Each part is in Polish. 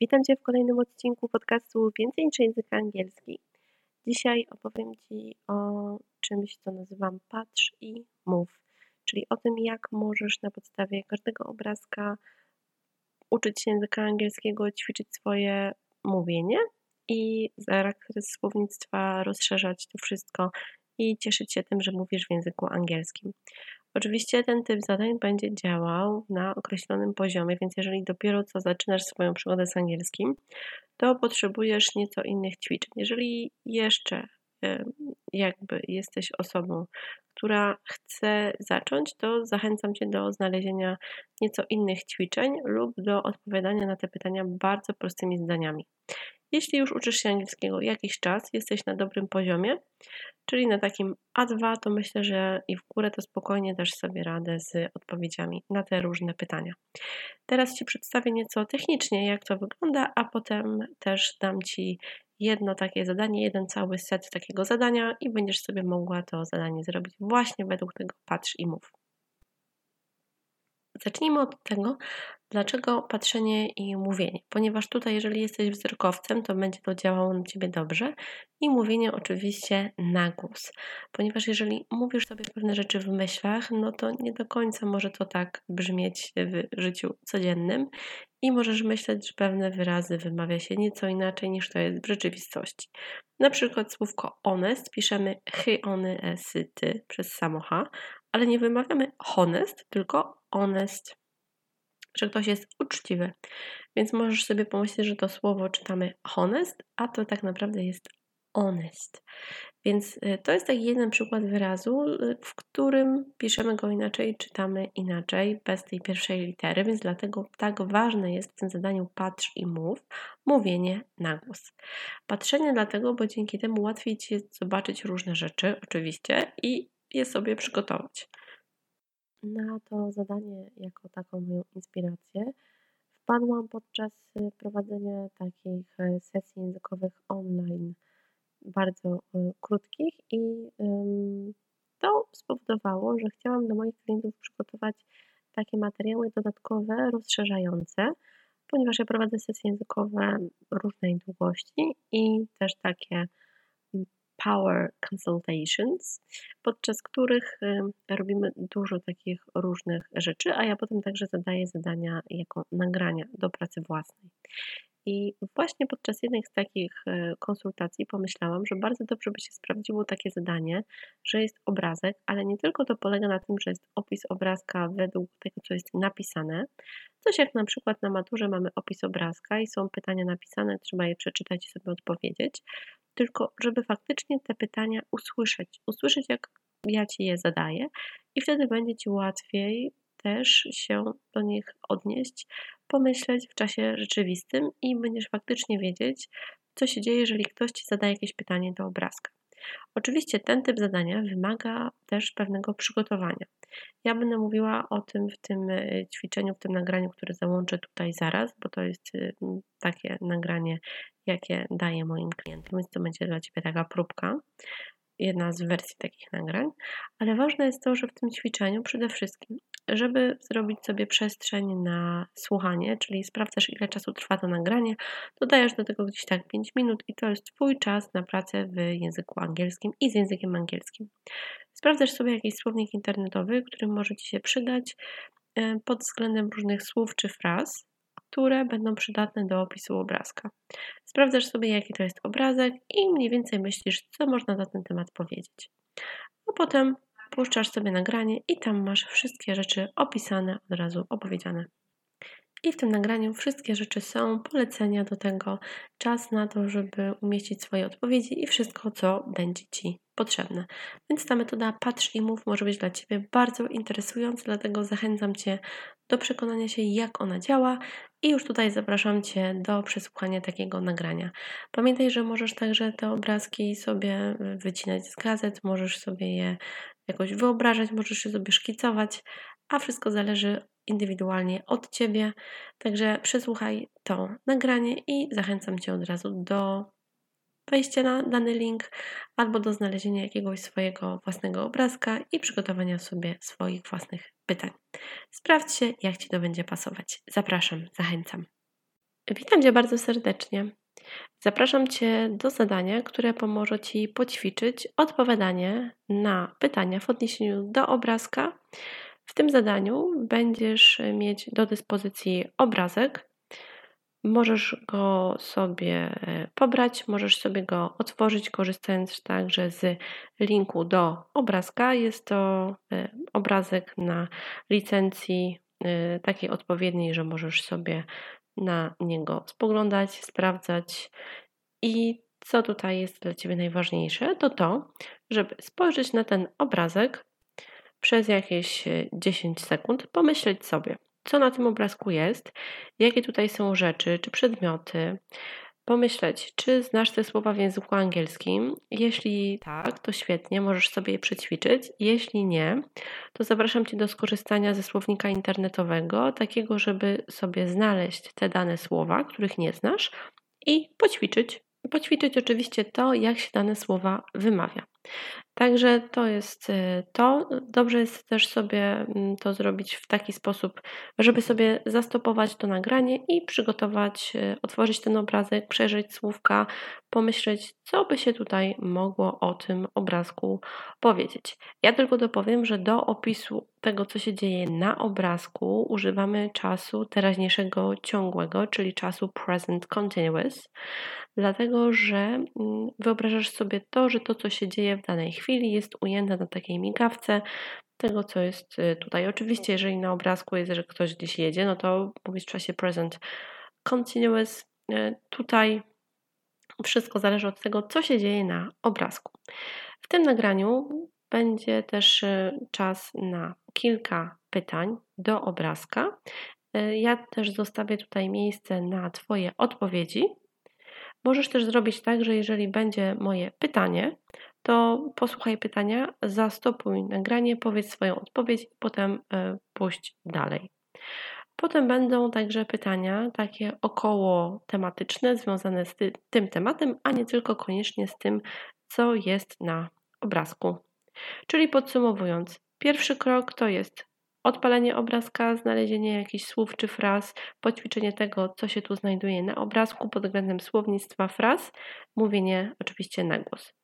Witam Cię w kolejnym odcinku podcastu Więcej niż język angielski. Dzisiaj opowiem Ci o czymś, co nazywam patrz i mów, czyli o tym, jak możesz na podstawie każdego obrazka uczyć się języka angielskiego, ćwiczyć swoje mówienie i zakres słownictwa rozszerzać to wszystko i cieszyć się tym, że mówisz w języku angielskim. Oczywiście ten typ zadań będzie działał na określonym poziomie, więc jeżeli dopiero co zaczynasz swoją przygodę z angielskim, to potrzebujesz nieco innych ćwiczeń. Jeżeli jeszcze jakby jesteś osobą, która chce zacząć, to zachęcam Cię do znalezienia nieco innych ćwiczeń lub do odpowiadania na te pytania bardzo prostymi zdaniami. Jeśli już uczysz się angielskiego jakiś czas, jesteś na dobrym poziomie, czyli na takim A2, to myślę, że i w górę to spokojnie dasz sobie radę z odpowiedziami na te różne pytania. Teraz Ci przedstawię nieco technicznie, jak to wygląda, a potem też dam Ci jedno takie zadanie, jeden cały set takiego zadania i będziesz sobie mogła to zadanie zrobić właśnie według tego patrz i mów. Zacznijmy od tego, dlaczego patrzenie i mówienie. Ponieważ tutaj, jeżeli jesteś wzrokowcem, to będzie to działało na ciebie dobrze i mówienie oczywiście na głos. Ponieważ jeżeli mówisz sobie pewne rzeczy w myślach, no to nie do końca może to tak brzmieć w życiu codziennym i możesz myśleć, że pewne wyrazy wymawia się nieco inaczej niż to jest w rzeczywistości. Na przykład słówko honest piszemy chy, ony, esy, ty przez samo h, ale nie wymawiamy honest, tylko honest, że ktoś jest uczciwy. Więc możesz sobie pomyśleć, że to słowo czytamy honest, a to tak naprawdę jest honest. Więc y, to jest taki jeden przykład wyrazu, y, w którym piszemy go inaczej, czytamy inaczej, bez tej pierwszej litery, więc dlatego tak ważne jest w tym zadaniu patrz i mów, mówienie na głos. Patrzenie dlatego, bo dzięki temu łatwiej Ci jest zobaczyć różne rzeczy, oczywiście, i je sobie przygotować. Na to zadanie, jako taką moją inspirację, wpadłam podczas y, prowadzenia takich y, sesji językowych online, bardzo y, krótkich, i to spowodowało, że chciałam dla moich klientów przygotować takie materiały dodatkowe, rozszerzające, ponieważ ja prowadzę sesje językowe różnej długości i też takie Power Consultations, podczas których robimy dużo takich różnych rzeczy, a ja potem także zadaję zadania jako nagrania do pracy własnej. I właśnie podczas jednej z takich e, konsultacji pomyślałam, że bardzo dobrze by się sprawdziło takie zadanie, że jest obrazek, ale nie tylko to polega na tym, że jest opis obrazka według tego, co jest napisane. Coś jak na przykład na maturze mamy opis obrazka i są pytania napisane, trzeba je przeczytać i sobie odpowiedzieć, tylko żeby faktycznie te pytania usłyszeć, usłyszeć jak ja Ci je zadaję i wtedy będzie Ci łatwiej też się do nich odnieść, pomyśleć w czasie rzeczywistym i będziesz faktycznie wiedzieć, co się dzieje, jeżeli ktoś Ci zadaje jakieś pytanie do obrazka. Oczywiście ten typ zadania wymaga też pewnego przygotowania. Ja będę mówiła o tym w tym e, ćwiczeniu, w tym nagraniu, które załączę tutaj zaraz, bo to jest e, takie nagranie, jakie daję moim klientom, więc to będzie dla Ciebie taka próbka jedna z wersji takich nagrań, ale ważne jest to, że w tym ćwiczeniu przede wszystkim, żeby zrobić sobie przestrzeń na słuchanie, czyli sprawdzasz ile czasu trwa to nagranie, dodajesz do tego gdzieś tak 5 minut i to jest Twój czas na pracę w języku angielskim i z językiem angielskim. Sprawdzasz sobie jakiś słownik internetowy, który może Ci się przydać e, pod względem różnych słów czy fraz, które będą przydatne do opisu obrazka. Sprawdzasz sobie, jaki to jest obrazek i mniej więcej myślisz, co można na ten temat powiedzieć. A potem puszczasz sobie nagranie i tam masz wszystkie rzeczy opisane, od razu opowiedziane. I w tym nagraniu wszystkie rzeczy są, polecenia do tego, czas na to, żeby umieścić swoje odpowiedzi i wszystko, co będzie Ci potrzebne. Więc ta metoda patrz i mów może być dla Ciebie bardzo interesująca, dlatego zachęcam Cię do przekonania się, jak ona działa i już tutaj zapraszam Cię do przesłuchania takiego nagrania. Pamiętaj, że możesz także te obrazki sobie wycinać z gazet, możesz sobie je jakoś wyobrażać, możesz je sobie szkicować, a wszystko zależy indywidualnie od Ciebie. Także przesłuchaj to nagranie i zachęcam Cię od razu do wejścia na dany link albo do znalezienia jakiegoś swojego własnego obrazka i przygotowania sobie swoich własnych pytań. Sprawdźcie, jak Ci to będzie pasować. Zapraszam, zachęcam. Witam Cię bardzo serdecznie. Zapraszam Cię do zadania, które pomoże Ci poćwiczyć odpowiadanie na pytania w odniesieniu do obrazka. W tym zadaniu będziesz mieć do dyspozycji obrazek. Możesz go sobie e, pobrać, możesz sobie go otworzyć, korzystając także z linku do obrazka. Jest to e, obrazek na licencji e, takiej odpowiedniej, że możesz sobie na niego spoglądać, sprawdzać. I co tutaj jest dla Ciebie najważniejsze, to to, żeby spojrzeć na ten obrazek przez jakieś 10 sekund, pomyśleć sobie, co na tym obrazku jest, jakie tutaj są rzeczy czy przedmioty, pomyśleć, czy znasz te słowa w języku angielskim. Jeśli tak, to świetnie, możesz sobie je przećwiczyć. Jeśli nie, to zapraszam Cię do skorzystania ze słownika internetowego, takiego, żeby sobie znaleźć te dane słowa, których nie znasz i poćwiczyć. Poćwiczyć oczywiście to, jak się dane słowa wymawia. Także to jest y, to. Dobrze jest też sobie mm, to zrobić w taki sposób, żeby sobie zastopować to nagranie i przygotować, y, otworzyć ten obrazek, przejrzeć słówka, pomyśleć, co by się tutaj mogło o tym obrazku powiedzieć. Ja tylko dopowiem, że do opisu tego, co się dzieje na obrazku, używamy czasu teraźniejszego ciągłego, czyli czasu present continuous, dlatego że mm, wyobrażasz sobie to, że to, co się dzieje w danej chwili, jest ujęte na takiej migawce tego, co jest y, tutaj. Oczywiście, jeżeli na obrazku jest, że ktoś gdzieś jedzie, no to mówisz w czasie present continuous. Y, tutaj wszystko zależy od tego, co się dzieje na obrazku. W tym nagraniu będzie też y, czas na kilka pytań do obrazka. Ja też zostawię tutaj miejsce na Twoje odpowiedzi. Możesz też zrobić tak, że jeżeli będzie moje pytanie, to posłuchaj pytania, zastopuj nagranie, powiedz swoją odpowiedź i potem e, pójść dalej. Potem będą także pytania takie około tematyczne, związane z ty tym tematem, a nie tylko koniecznie z tym, co jest na obrazku. Czyli podsumowując, pierwszy krok to jest odpalenie obrazka, znalezienie jakichś słów czy fraz, poćwiczenie tego, co się tu znajduje na obrazku pod względem słownictwa fraz, mówienie oczywiście na głos.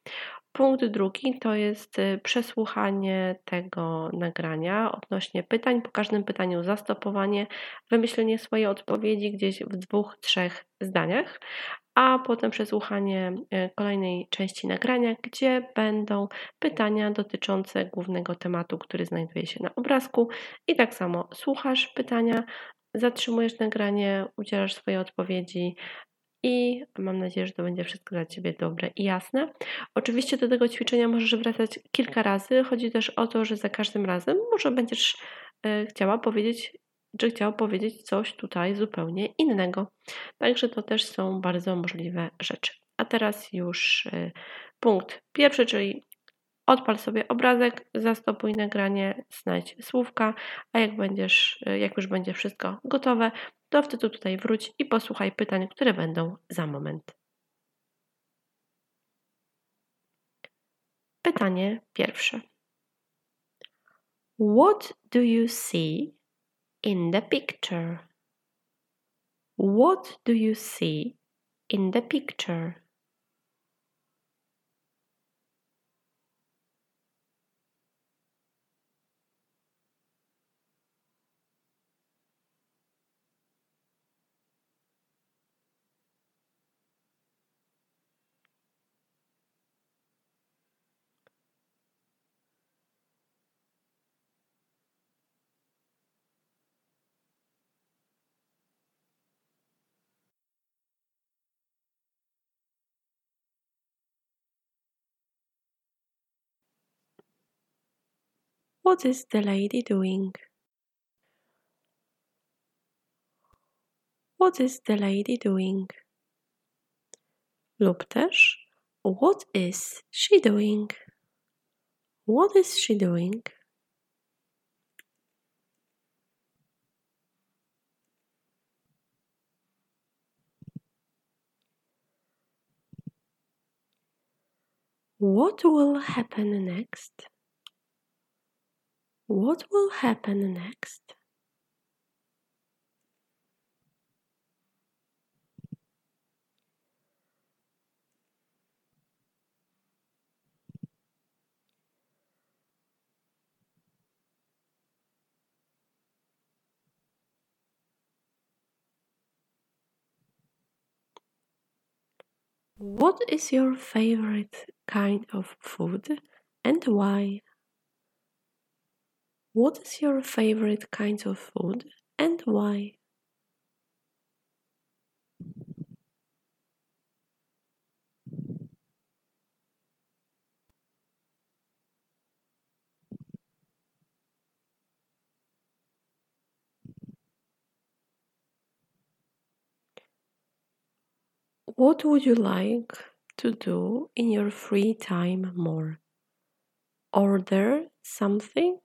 Punkt drugi to jest y, przesłuchanie tego nagrania odnośnie pytań, po każdym pytaniu zastopowanie, wymyślenie swojej odpowiedzi gdzieś w dwóch, trzech zdaniach, a potem przesłuchanie y, kolejnej części nagrania, gdzie będą pytania dotyczące głównego tematu, który znajduje się na obrazku. I tak samo słuchasz pytania, zatrzymujesz nagranie, udzielasz swojej odpowiedzi, i mam nadzieję, że to będzie wszystko dla Ciebie dobre i jasne. Oczywiście do tego ćwiczenia możesz wracać kilka razy. Chodzi też o to, że za każdym razem może będziesz e, chciała powiedzieć, czy chciał powiedzieć coś tutaj zupełnie innego. Także to też są bardzo możliwe rzeczy. A teraz już e, punkt pierwszy, czyli Odpal sobie obrazek, zastopuj nagranie, znajdź słówka, a jak będziesz, e, jak już będzie wszystko gotowe, to wtedy tutaj wróć i posłuchaj pytań, które będą za moment. Pytanie pierwsze. What do you see in the picture? What do you see in the picture? What is the lady doing? What is the lady doing? Lub też What is she doing? What is she doing? What will happen next? What will happen next? What is your favorite kind of food and why? What is your favorite kind of food and why? What would you like to do in your free time more? Order something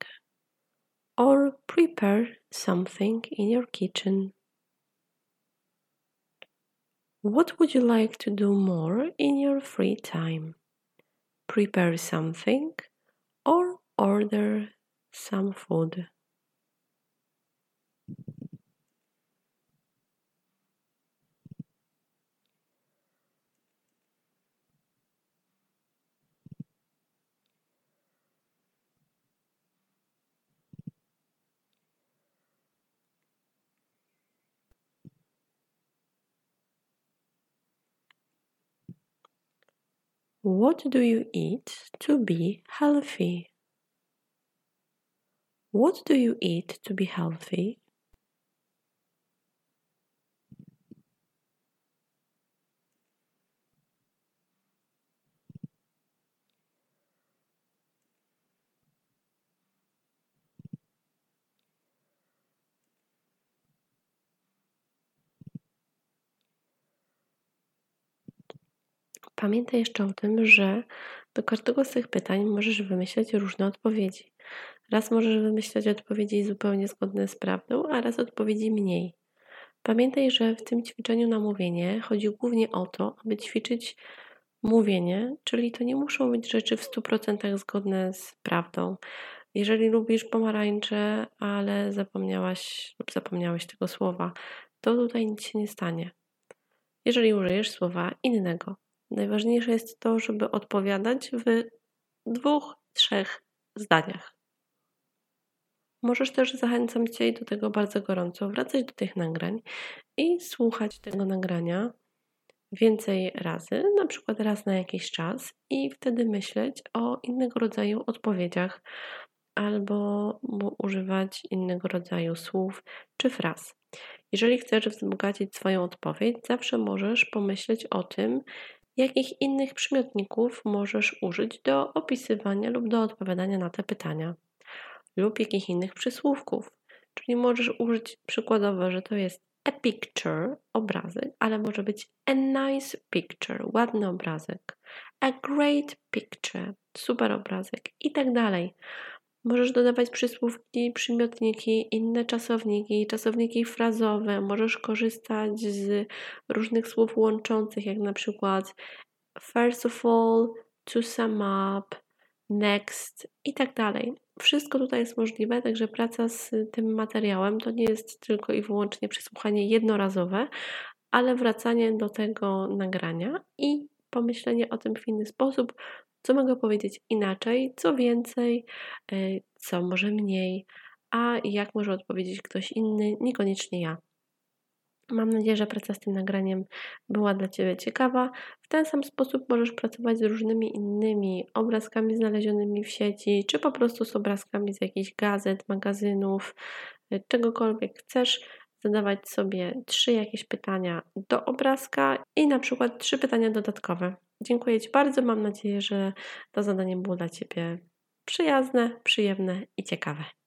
or prepare something in your kitchen. What would you like to do more in your free time? Prepare something or order some food. What do you eat to be healthy? What do you eat to be healthy? Pamiętaj jeszcze o tym, że do każdego z tych pytań możesz wymyśleć różne odpowiedzi. Raz możesz wymyślać odpowiedzi zupełnie zgodne z prawdą, a raz odpowiedzi mniej. Pamiętaj, że w tym ćwiczeniu na mówienie chodzi głównie o to, aby ćwiczyć mówienie, czyli to nie muszą być rzeczy w 100% zgodne z prawdą. Jeżeli lubisz pomarańcze, ale zapomniałaś lub zapomniałeś tego słowa, to tutaj nic się nie stanie. Jeżeli użyjesz słowa innego, Najważniejsze jest to, żeby odpowiadać w dwóch, trzech zdaniach. Możesz też, zachęcam Cię do tego bardzo gorąco, wracać do tych nagrań i słuchać tego nagrania więcej razy, na przykład raz na jakiś czas, i wtedy myśleć o innego rodzaju odpowiedziach albo używać innego rodzaju słów czy fraz. Jeżeli chcesz wzbogacić swoją odpowiedź, zawsze możesz pomyśleć o tym, Jakich innych przymiotników możesz użyć do opisywania lub do odpowiadania na te pytania? Lub jakich innych przysłówków? Czyli możesz użyć przykładowo, że to jest a picture, obrazek, ale może być a nice picture, ładny obrazek, a great picture, super obrazek i tak dalej. Możesz dodawać przysłówki, przymiotniki, inne czasowniki, czasowniki frazowe. Możesz korzystać z różnych słów łączących, jak na przykład first of all, to sum up, next i tak dalej. Wszystko tutaj jest możliwe, także praca z tym materiałem to nie jest tylko i wyłącznie przesłuchanie jednorazowe, ale wracanie do tego nagrania i pomyślenie o tym w inny sposób, co mogę powiedzieć inaczej, co więcej, e, co może mniej, a jak może odpowiedzieć ktoś inny, niekoniecznie ja. Mam nadzieję, że praca z tym nagraniem była dla Ciebie ciekawa. W ten sam sposób możesz pracować z różnymi innymi obrazkami znalezionymi w sieci, czy po prostu z obrazkami z jakichś gazet, magazynów, e, czegokolwiek chcesz. Zadawać sobie trzy jakieś pytania do obrazka i na przykład trzy pytania dodatkowe. Dziękuję Ci bardzo. Mam nadzieję, że to zadanie było dla Ciebie przyjazne, przyjemne i ciekawe.